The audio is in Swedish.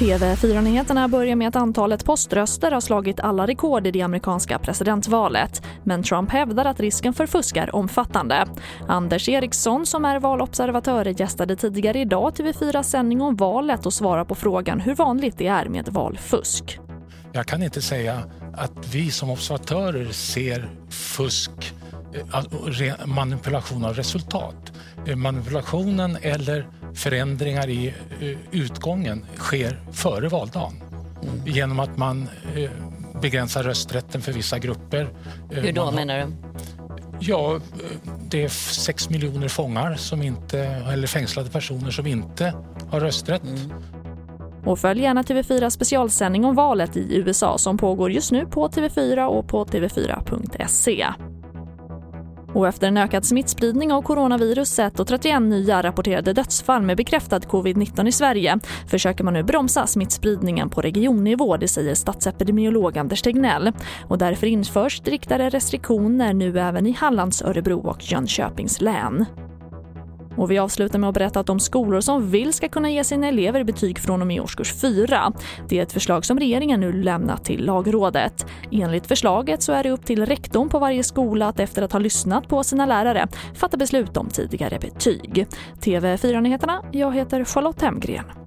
TV4-nyheterna börjar med att antalet poströster har slagit alla rekord i det amerikanska presidentvalet. Men Trump hävdar att risken för fusk är omfattande. Anders Eriksson som är valobservatör gästade tidigare idag TV4 sändning om valet och svarar på frågan hur vanligt det är med valfusk. Jag kan inte säga att vi som observatörer ser fusk, eh, manipulation av resultat. Eh, manipulationen eller förändringar i eh, utgången sker före valdagen mm. genom att man begränsar rösträtten för vissa grupper. Hur då menar du? Ja, det är sex miljoner fångar som inte, eller fängslade personer som inte har rösträtt. Mm. Och följ gärna TV4 specialsändning om valet i USA som pågår just nu på TV4 och på tv4.se. Och efter en ökad smittspridning av coronaviruset och 31 nya rapporterade dödsfall med bekräftad covid-19 i Sverige försöker man nu bromsa smittspridningen på regionnivå, det säger statsepidemiolog Anders Tegnell. Och därför införs striktare restriktioner nu även i Hallands, Örebro och Jönköpings län. Och vi avslutar med att berätta att de skolor som vill ska kunna ge sina elever betyg från och med årskurs 4. Det är ett förslag som regeringen nu lämnat till lagrådet. Enligt förslaget så är det upp till rektorn på varje skola att efter att ha lyssnat på sina lärare fatta beslut om tidigare betyg. TV4-nyheterna, jag heter Charlotte Hemgren.